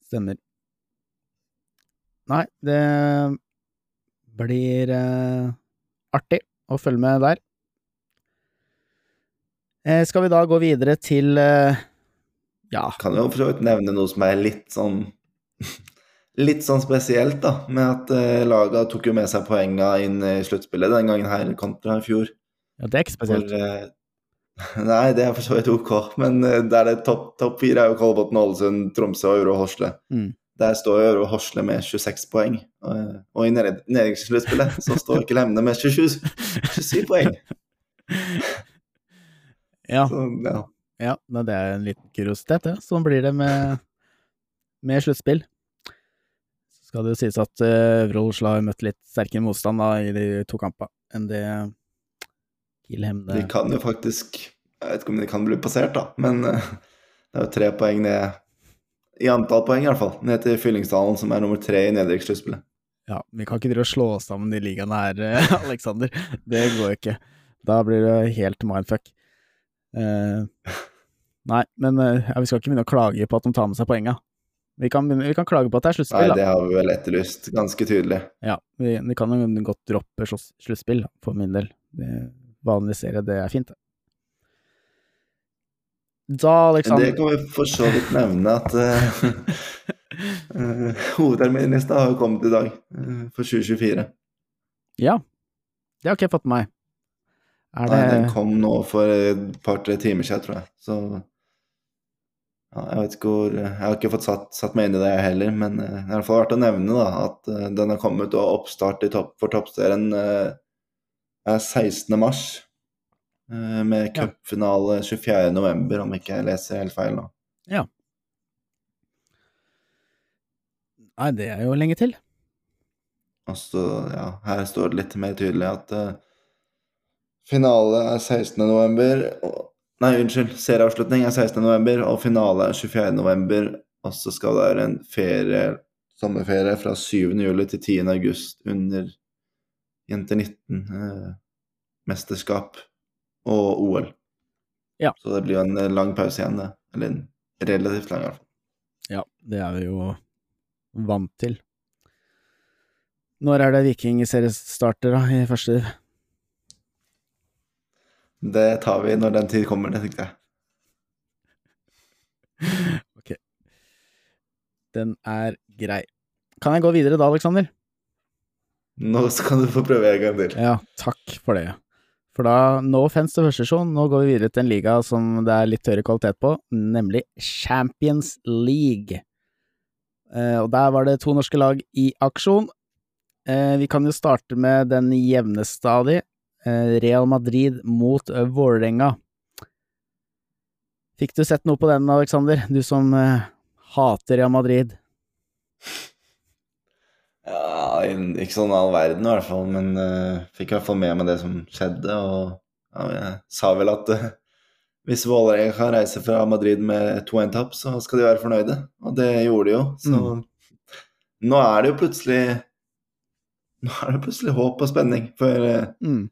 Stemmer. Nei, det blir eh, artig å følge med der. Eh, skal vi da gå videre til eh, ja Kan jo for så vidt nevne noe som er litt sånn litt sånn spesielt, da, med at uh, laga tok jo med seg poenga inn i sluttspillet den gangen her kontra i fjor. Ja, det er ikke spesielt. For, uh, nei, det er for så vidt ok, men uh, der det topp top fire er jo Kolbotn, Ålesund, Tromsø og Euro Horsle. Mm. Der står jo Euro Horsle med 26 poeng, og, og i nedrykkssluttspillet så står ikke Lemne med 27, 27 poeng. ja. Så, ja. ja. det er en liten kuriositet, det. Sånn blir det med, med sluttspill skal det jo sies at Øvre Oslo har møtt litt sterkere motstand da, i de to kampene enn det Kiel Hemne De kan jo faktisk Jeg vet ikke om de kan bli passert, da, men uh, det er jo tre poeng ned i antall poeng, i hvert fall. Ned til Fyllingsdalen, som er nummer tre i nedrykkssluttspillet. Ja, vi kan ikke drive og slå oss sammen i ligaen her, uh, Aleksander. Det går ikke. Da blir det helt mindfuck. Uh, nei, men uh, vi skal ikke begynne å klage på at de tar med seg poenga. Vi kan, vi kan, klage på at det er sluttspill. Nei, det har vi vel etterlyst ganske tydelig. Ja, vi, vi kan jo godt droppe sluttspill, for min del. Vanlig serie, det er fint, det. Da, Alexander Det kan vi for så vidt nevne at uh, uh, hovedterminlista har kommet i dag, uh, for 2024. Ja. Det har ikke jeg fått med meg. Er det Nei, den kom nå for et par-tre timer siden, tror jeg. Så jeg vet ikke hvor Jeg har ikke fått satt, satt meg inn i det heller, men uh, det er i hvert fall verdt å nevne da, at uh, den har kommet, og oppstart topp, for toppserien uh, er 16. mars. med cupfinale 24.11, om ikke jeg leser helt feil nå. Ja. Nei, det er jo lenge til. Og så, ja, her står det litt mer tydelig at finale er 16.11. Nei, unnskyld. Serieavslutning er 16.11, og finale er 24.11. Og så skal det være en ferie, sommerferie fra 7. juli til 10. august under Jenter 19-mesterskap eh, og OL. Ja. Så det blir jo en eh, lang pause igjen, det. Eller en relativt lang, i hvert fall. Ja, det er vi jo vant til. Når er det Viking-serie starter, da, i første div? Det tar vi når den tid kommer, det tenkte jeg. Ok. Den er grei. Kan jeg gå videre da, Aleksander? Nå skal du få prøve en gang til. Ja, takk for det. For da, no offense til første sesjon, nå går vi videre til en liga som det er litt høyere kvalitet på, nemlig Champions League. Eh, og der var det to norske lag i aksjon. Eh, vi kan jo starte med den jevneste av de, Real Madrid mot eh, Vålerenga. Fikk du sett noe på den, Aleksander, du som eh, hater Real Madrid? Ja, ikke sånn all verden i hvert fall, men uh, fikk i hvert fall med meg det som skjedde. Og ja, jeg sa vel at uh, hvis Vålerenga kan reise fra Madrid med to 1 tap så skal de være fornøyde. Og det gjorde de jo. Så nå er det jo plutselig Nå er det plutselig håp og spenning for uh, Mm.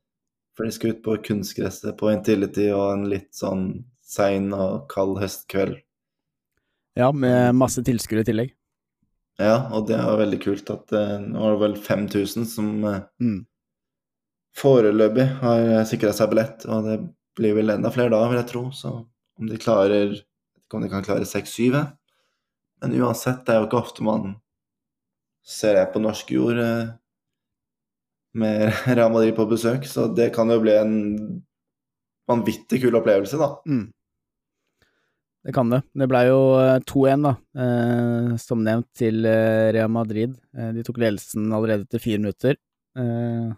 Før de skal ut på kunstgresset på Intility og en litt sånn sein og kald høstkveld. Ja, med masse tilskuere i tillegg. Ja, og det er veldig kult at uh, nå er det vel 5000 som uh, Mm. foreløpig har sikra seg billett, og det blir vel enda flere da, vil jeg tro. Så om de klarer ikke om de kan klare 6-7, men uansett, det er jo ikke ofte man ser jeg på norsk jord eh, med Real Madrid på besøk, så det kan jo bli en vanvittig kul opplevelse, da. Mm. Det kan det. Det blei jo eh, 2-1, da, eh, som nevnt, til eh, Real Madrid. Eh, de tok ledelsen allerede etter fire minutter. Eh,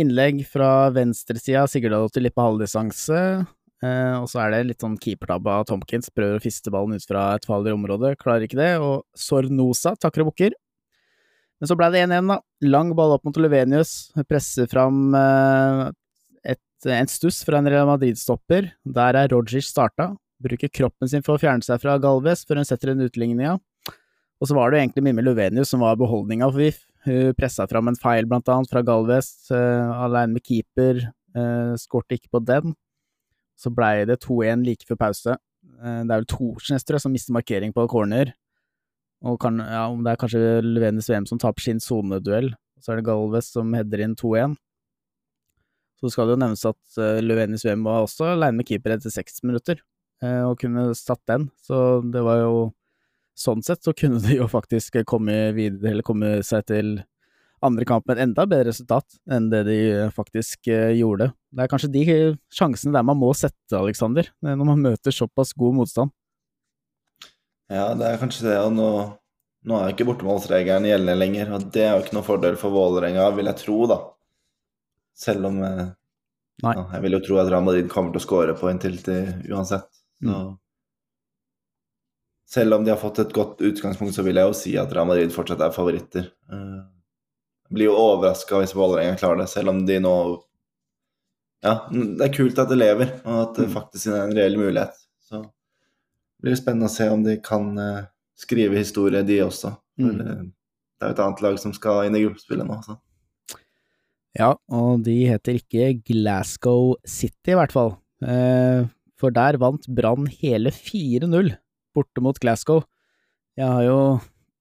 innlegg fra venstresida, Sigurdadottir litt på halvdistanse. Eh, og så er det litt sånn keepertabbe av Tomkins, prøver å fiste ballen ut fra et farlig område, klarer ikke det. Og Sornosa takker og bukker. Men så ble det 1-1, da. Lang ball opp mot Levenius, presser fram eh, et, en stuss fra en Real Madrid-stopper. Der er Rogic starta, bruker kroppen sin for å fjerne seg fra Galvez før hun setter en utligninga. Og så var det egentlig Mimmi Luvenius som var beholdninga for VIF. Hun pressa fram en feil, blant annet, fra Galvez, uh, alene med keeper, uh, skårte ikke på den. Så blei det 2-1 like før pause. Eh, det er vel Thorsnes, tror som mister markering på corner. Og kan, ja, om det er kanskje Luvenius VM som taper sin soneduell. Så er det Galvez som header inn 2-1. Så skal det jo nevnes at uh, VM var også alene med keeper etter seks minutter eh, og kunne satt den. Så det var jo Sånn sett så kunne de jo faktisk komme videre, eller komme seg til andre kamp med et enda bedre resultat enn det de faktisk eh, gjorde. Det er kanskje de sjansene der man må sette, Aleksander, når man møter såpass god motstand. Ja, det er kanskje det, og nå, nå er jo ikke bortemålsregelen gjeldende lenger, og det er jo ikke noen fordel for Vålerenga, vil jeg tro, da. Selv om eh, Nei. ja, Jeg vil jo tro at Real Madrid kommer til å skåre på Intility uansett. Så. Mm. Selv om de har fått et godt utgangspunkt, så vil jeg jo si at Real Madrid fortsatt er favoritter. Eh, Jeg blir jo overraska hvis Vålerenga klarer det, selv om de nå Ja, det er kult at det lever, og at det Mm. faktisk er en reell mulighet. Blir det spennende å se om de kan eh, skrive historie, de også. Mm. eh, Det er jo et annet lag som skal inn i gruppespillet nå. Så. Ja, og de heter ikke Glasgow City, i hvert fall. Eh, for der vant Brann hele 4-0 borte mot Glasgow. Jeg har jo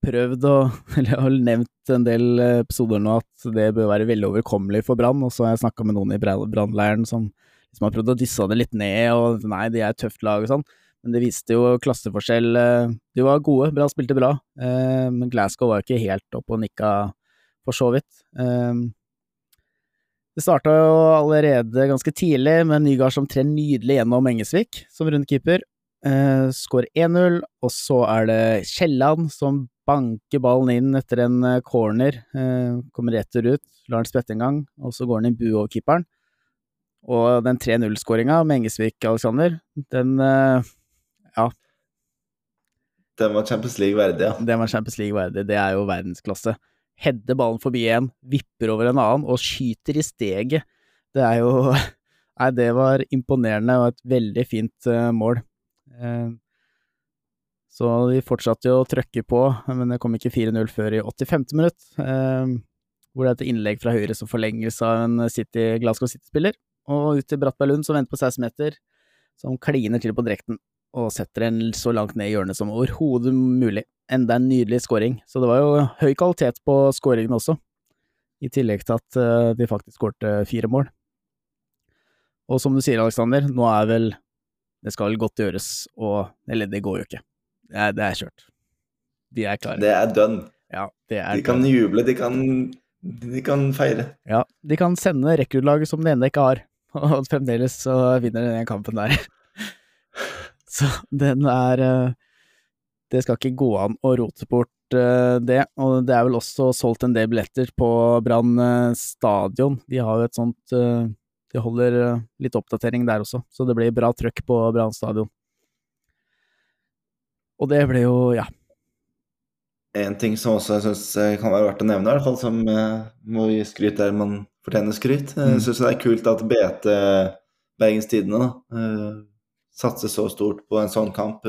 prøvd å Eller jeg har nevnt en del episoder nå at det bør være veldig overkommelig for Brann, og så har jeg snakka med noen i Brannleiren som som har prøvd å dysse det litt ned, og nei, de er et tøft lag og sånn. Men det viste jo klasseforskjell. eh, De var gode, bra, spilte bra. eh, Men Glasgow var jo ikke helt oppe og nikka, for så vidt. Eh, Det starta jo allerede ganske tidlig med Nygaard som trer nydelig gjennom Engesvik som rundkeeper. Skår Skårer 1-0, og så er det Kielland som banker ballen inn etter en corner. Kommer retur ut, lar den spette en gang, og så går den i bu over keeperen. Og den 3-0-skåringa med Engesvik, Alexander, den ja, Den var Champions League verdig, ja. den var Champions League verdig. Det er jo verdensklasse. Hedder ballen forbi en, vipper over en annen og skyter i steget. Det er jo Nei, det var imponerende og et veldig fint uh, mål. Uh, så de fortsatte jo å trøkke på, men det kom ikke 4-0 før i 85. minutt. Uh, hvor det er et innlegg fra høyre som forlenges av en City, Glasgow City-spiller. Og ut til Brattberg Lund, som venter på 16 meter. som kliner til på direkten og setter den så langt ned i hjørnet som overhodet mulig. Enda en nydelig scoring, så det var jo høy kvalitet på scoringen også, i tillegg til at eh, de faktisk skårte fire mål. Og som du sier, Aleksander, nå er vel Det skal vel godt gjøres, og Eller, det går jo ikke. Det er, det er kjørt. De er klare. Det er done. ja, det er De kan juble, de kan, de kan feire. Ja, de kan sende rekordlaget som det ene ikke har, og fremdeles så vinner de den kampen der. Så den er eh, Det skal ikke gå an å rote bort eh, det, og det er vel også solgt en del billetter på Brann eh, stadion. De har jo et sånt De holder litt oppdatering der også, så det blir bra trøkk på Brann stadion. Og det ble jo, ja, En ting som også jeg syns kan være verdt å nevne, i hvert fall, som må gi skryt der man fortjener skryt. Mm. Jeg syns det er kult at BT Bergens Tidende eh, så stort på en sånn kamp.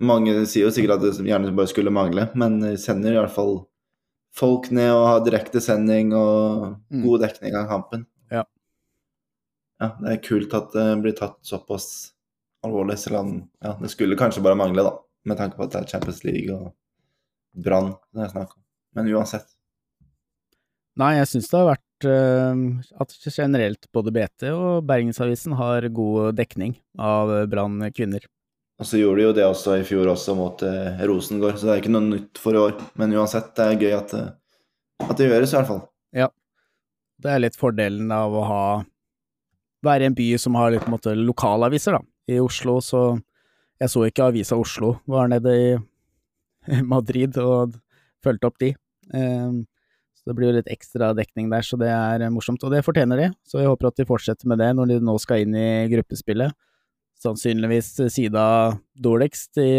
Mange sier jo sikkert at det gjerne bare skulle mangle, men de sender i hvert fall folk ned og har direktesending og Mm. god dekning av kampen. Ja. Ja, det er kult at det blir tatt såpass alvorlig, selv om ja, det skulle kanskje bare mangle, da. Med tanke på at det er Champions League og Brann det er snakk om. Men uansett. Nei, jeg syns det har vært uh, at generelt både BT og Bergensavisen har god dekning av Brann kvinner. Og så gjorde de jo det også i fjor også mot uh, Rosengård, så det er ikke noe nytt for i år. Men uansett, det er gøy at, at det gjøres, i hvert fall. Ja. Det er litt fordelen av å ha være i en by som har litt på en måte lokalaviser, da. I Oslo så Jeg så ikke Avisa Oslo, var nede i Madrid og fulgte opp de. Ehm, Så det blir jo litt ekstra dekning der, så det er morsomt. Og det fortjener de, så jeg håper at de fortsetter med det når de nå skal inn i gruppespillet. Sannsynligvis sida dårligst i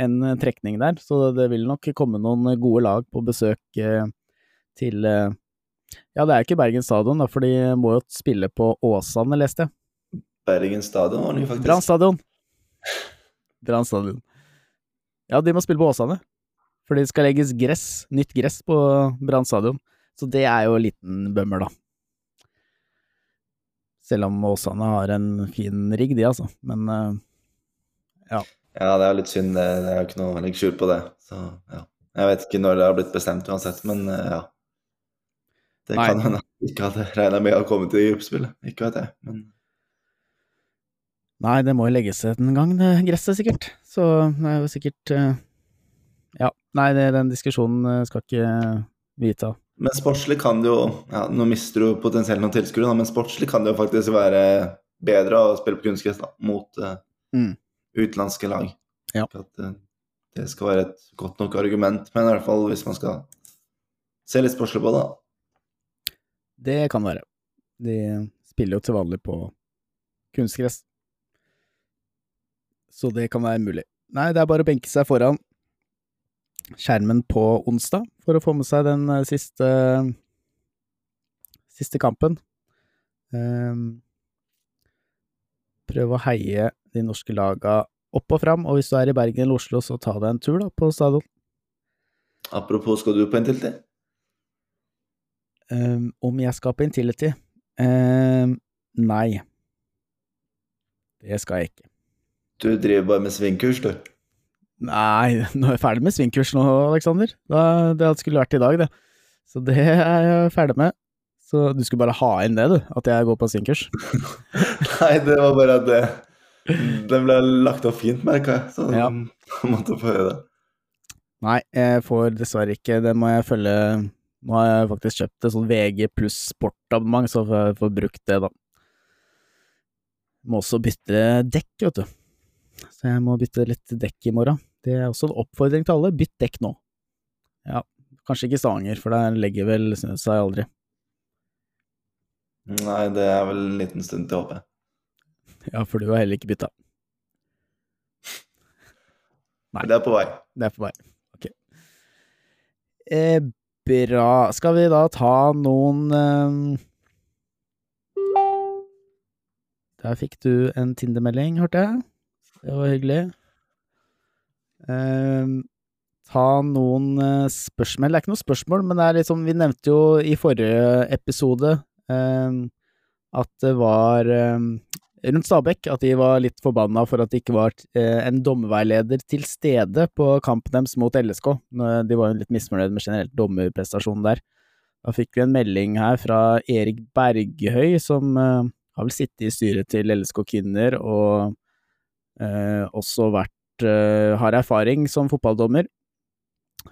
en trekning der, så det vil nok komme noen gode lag på besøk eh, til eh, Ja, det er ikke Bergen stadion, da, for de må jo spille på Åsane, leste jeg. Bergen stadion var ny, faktisk. Brann stadion! Brann stadion. Ja, de må spille på Åsane. For det skal legges gress, nytt gress på Brann stadion. Så det er jo en liten bømmer, da. Selv om Åsane har en fin rigg, de, altså. Men eh, Ja, det er litt synd, det. Er jo ikke noe å legge skjul på det. Så ja. Jeg vet ikke når det har blitt bestemt uansett, men eh, ja. Det Nei. kan hende jeg ikke hadde regna med å komme til gruppespillet. Ikke vet jeg, men Nei, det må jo legges en gang, det gresset, sikkert. Så det er jo sikkert eh, Ja. Nei, det, den diskusjonen eh, skal ikke vi ta. Men sportslig kan det jo ja, Nå mister du potensielt noen tilskuere, men sportslig kan det jo faktisk være bedre å spille på kunstgress mot uh, Mm. utenlandske lag. Ja. At uh, det skal være et godt nok argument, men i hvert fall hvis man skal se litt sportslig på det. da. Det kan være. De spiller jo til vanlig på kunstgress. Så det kan være mulig. Nei, det er bare å benke seg foran skjermen på onsdag for å få med seg den eh, siste siste kampen. Ehm, prøv å heie de norske laga opp og fram, og hvis du er i Bergen eller Oslo, så ta deg en tur da på stadion. Apropos, skal du på Intility? Um, om jeg skal på Intility? Um, nei. Det skal jeg ikke. Du driver bare med svingkurs, du. Nei, nå er jeg ferdig med svingkurs nå, Aleksander. Det skulle vært i dag, det. Så det er jeg ferdig med. Så du skulle bare ha inn det, du, at jeg går på svingkurs. Nei, det var bare at det Den ble lagt opp fint, merka jeg. Så Ja. jeg måtte få høre det. Nei, jeg får dessverre ikke. Det må jeg følge Nå har jeg faktisk kjøpt et sånn VG pluss sportabonnement, så får jeg får brukt det, da. Må også bytte dekk, vet du. Så jeg må bytte litt dekk i morgen. Det er også en oppfordring til alle. Bytt dekk nå. Ja, kanskje ikke Stavanger, for der legger vel snø seg aldri. Nei, det er vel en liten stund til, håper jeg. Ja, for du har heller ikke bytta. Nei. Det er på vei. Det er på vei. Ok. Eh, bra. Skal vi da ta noen eh, Der fikk du en Tinder-melding, hørte jeg. Det var hyggelig. Eh, ta noen uh, spørsmål. Det er ikke noe spørsmål, men det er sånn Vi nevnte jo i forrige episode uh, at det var eh, rundt Stabæk at de var litt forbanna for at det ikke var eh, en dommerveileder til stede på kampen deres mot LSK. De var jo litt misfornøyd med generelt dommerprestasjonen der. Da fikk vi en melding her fra Erik Berghøy, som eh, har vel sittet i styret til LSK Kvinner og også vært eh, har erfaring som fotballdommer.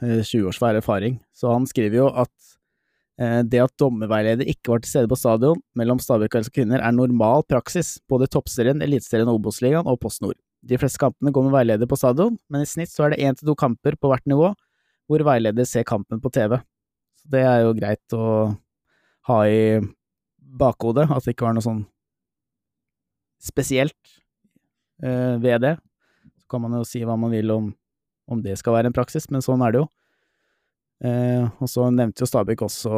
Eh, 20 års erfaring. Så han skriver jo at Eh, Det at dommerveileder ikke var til stede på stadion mellom Stabæk og Kvinner er normal praksis, både i Toppserien, Eliteserien, Obos-ligaen og Post Nord. De fleste kampene går med veileder på stadion, men i snitt så er det én til to kamper på hvert nivå hvor veileder ser kampen på TV. Så det er jo greit å ha i bakhodet, at det ikke var noe sånn spesielt eh, ved det. Kan man jo si hva man vil om, om det skal være en praksis, men sånn er det jo. Eh, og så nevnte jo Stabæk også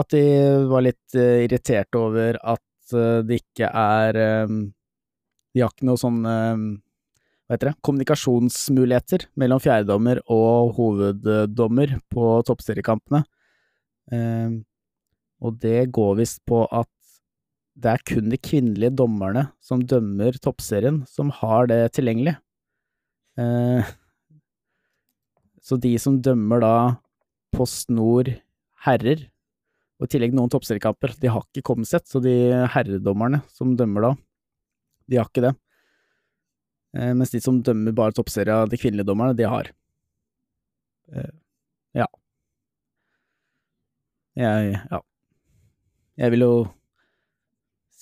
at de var litt eh, irritert over at eh, det ikke er eh, De har ikke noe sånn eh, hva heter det, kommunikasjonsmuligheter mellom fjerdedommer og hoveddommer på toppseriekampene. Eh, og det går visst på at det er kun de kvinnelige dommerne som dømmer toppserien, som har det tilgjengelig. Eh, så de som dømmer da Post Nord herrer, og i tillegg noen toppseriekamper, de har ikke Comset, så de herredommerne som dømmer da, de har ikke det. Eh, mens de som dømmer bare toppserien, de kvinnelige dommerne, de har. Eh, ja. Jeg, ja. Jeg vil jo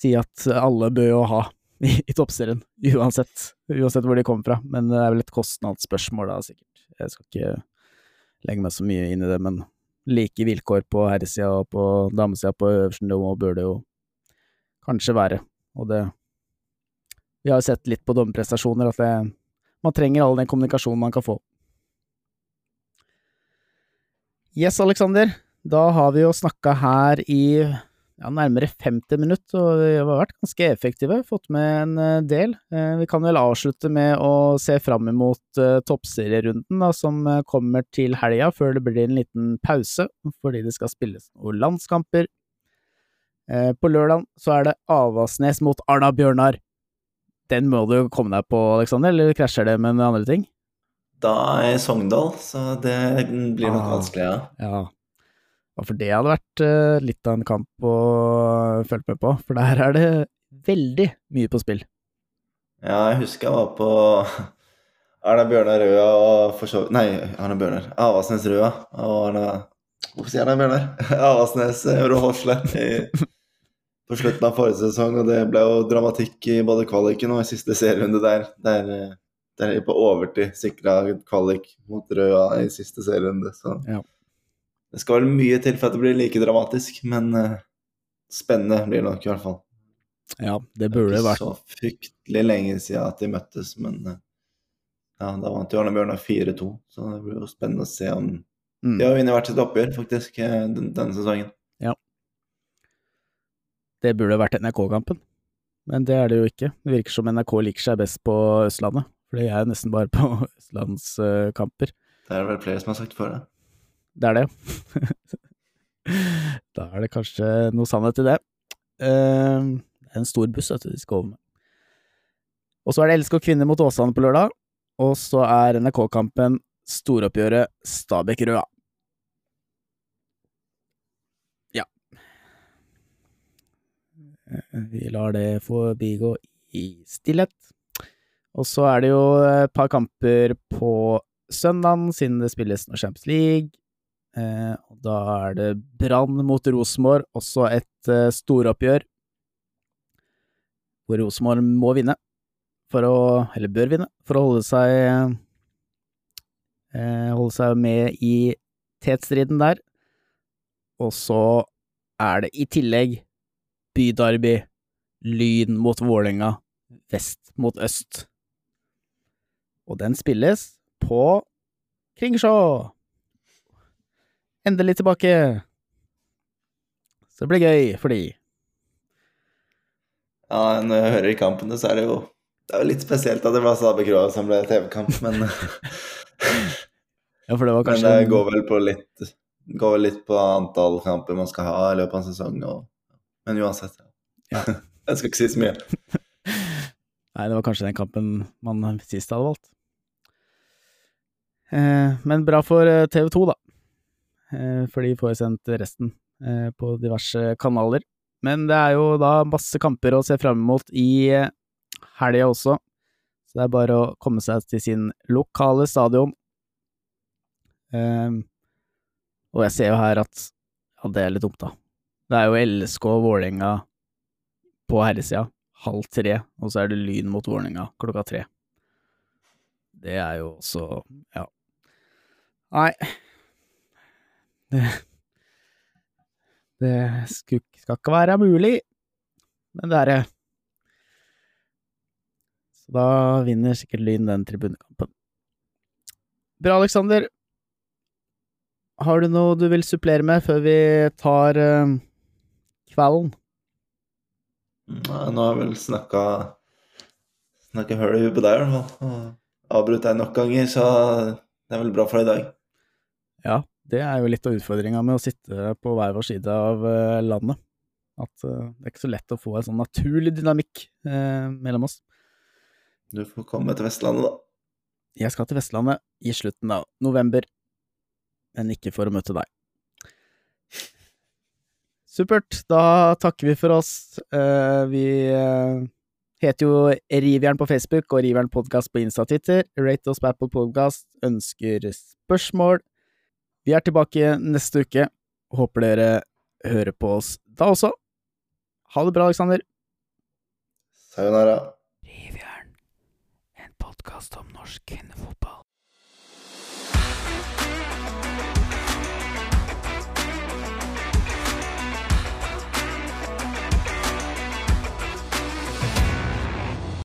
si at alle bør jo ha i, i toppserien, uansett, uansett hvor de kommer fra, men det er vel et kostnadsspørsmål da, sikkert. Jeg skal ikke legge meg så mye inn i det, men like vilkår på herresida og på damesida på øverste nivå bør det jo kanskje være, og det Vi har jo sett litt på dommerprestasjoner at det man trenger all den kommunikasjonen man kan få. Yes, Aleksander. Da har vi jo snakka her i ja, nærmere 50 minutter, og vi har vært ganske effektive. Fått med en eh, del. Eh, Vi kan vel avslutte med å se fram imot uh, toppserierunden da, som eh, kommer til helga, før det blir en liten pause fordi det skal spilles noen landskamper. Eh, På lørdag så er det Avaldsnes mot Arna Bjørnar. Den må du komme deg på, Aleksander, eller krasjer det med andre ting? Da er jeg i Sogndal, så det blir nok Ah. vanskelig, ja. Ja. For det hadde vært eh, litt av en kamp å følge med på, for der er det veldig mye på spill. Ja, jeg husker jeg var på Arna Bjørnar Røa og for så Nei, Arna Bjørnar. Avasnes Røa og Erna Hvorfor sier jeg Arna Bjørnar? Avasnes eh, Rå Horsle på slutten av forrige sesong, og det ble jo dramatikk i både kvaliken og i siste serierunde der. Der, der de på overtid sikra kvalik mot Røa i siste serierunde, så Ja. Det skal vel mye til for at det blir like dramatisk, men uh, spennende blir det nok i hvert fall. Ja, det burde Det burde er ikke så fryktelig lenge siden at de møttes, men uh, ja, da vant jo Arne Bjørnar 4-2, så det blir jo spennende å se om mm. De har vunnet hvert sitt oppgjør, faktisk, eh, den, denne sesongen. Ja. Det burde vært NRK-kampen, men det er det jo ikke. Det virker som NRK liker seg best på Østlandet, for det er nesten bare på østlandskamper. Det er det vel flere som har sagt før det. Det er det. da er det kanskje noe sannhet i det. Uh, det er en stor buss vet du, de skal over med. Og så er det LSK kvinner mot Åsane på lørdag, og så er NRK-kampen storoppgjøret Stabæk-Røa. Ja. Vi lar det forbigå i stillhet. Og så er det jo et par kamper på søndagen, siden det spilles noe Champions League. Eh, og da er det Brann mot Rosenborg, også et eh, storoppgjør. Hvor Rosenborg må vinne, for å Eller bør vinne, for å holde seg eh, Holde seg med i tetstriden der. Og så er det i tillegg bydarby, Lyn mot Vålerenga, vest mot øst. Og den spilles på Kringsjå. Endelig tilbake. Så det blir gøy for de. Ja, når jeg hører kampene, så er det jo Det er jo litt spesielt at det var Stabæk-Roa som ble TV-kamp, men, Ja, for det var kanskje men det går vel på litt går vel litt på antall kamper man skal ha i løpet av en sesong. Og, men uansett. Ja. Jeg skal ikke si så mye. Nei, det var kanskje den kampen man sist hadde valgt. Eh, men bra for eh, TV 2, da. Eh, for de får sendt resten eh, på diverse kanaler. Men det er jo da masse kamper å se fram mot i eh, helga også. Så det er bare å komme seg til sin lokale stadion. Og jeg ser jo her at Ja, det er litt dumt, da. Det er jo LSK og Vålerenga på herresida halv tre, og så er det Lyn mot Vålerenga klokka tre. Det er jo også Ja. Nei. Det Det skal, skal ikke være mulig, men det er det. Så da vinner sikkert Lyn den tribunekampen. Bra, Aleksander. Har du noe du vil supplere med før vi tar uh, kvelden? Nå har jeg vel snakka Snakka høl i huet på deg, i hvert fall. Avbrutt deg nok ganger, så det er vel bra for deg i dag. Ja, det er jo litt av utfordringa med å sitte på hver vår side av eh, landet. At eh, det er ikke så lett å få en sånn naturlig dynamikk eh, mellom oss. Du får komme til Vestlandet, da. Jeg skal til Vestlandet i slutten av november, men ikke for å møte deg. Supert, da takker vi for oss. Eh, vi heter jo Rivjern på Facebook og Rivjern Podcast på Insta og Twitter. Rate oss på Apple Podcast. Ønsker spørsmål. Vi er tilbake neste uke. Håper dere hører på oss da også. Ha det bra, Aleksander. Sayonara. Rivjern, en podkast om norsk kvinnefolk.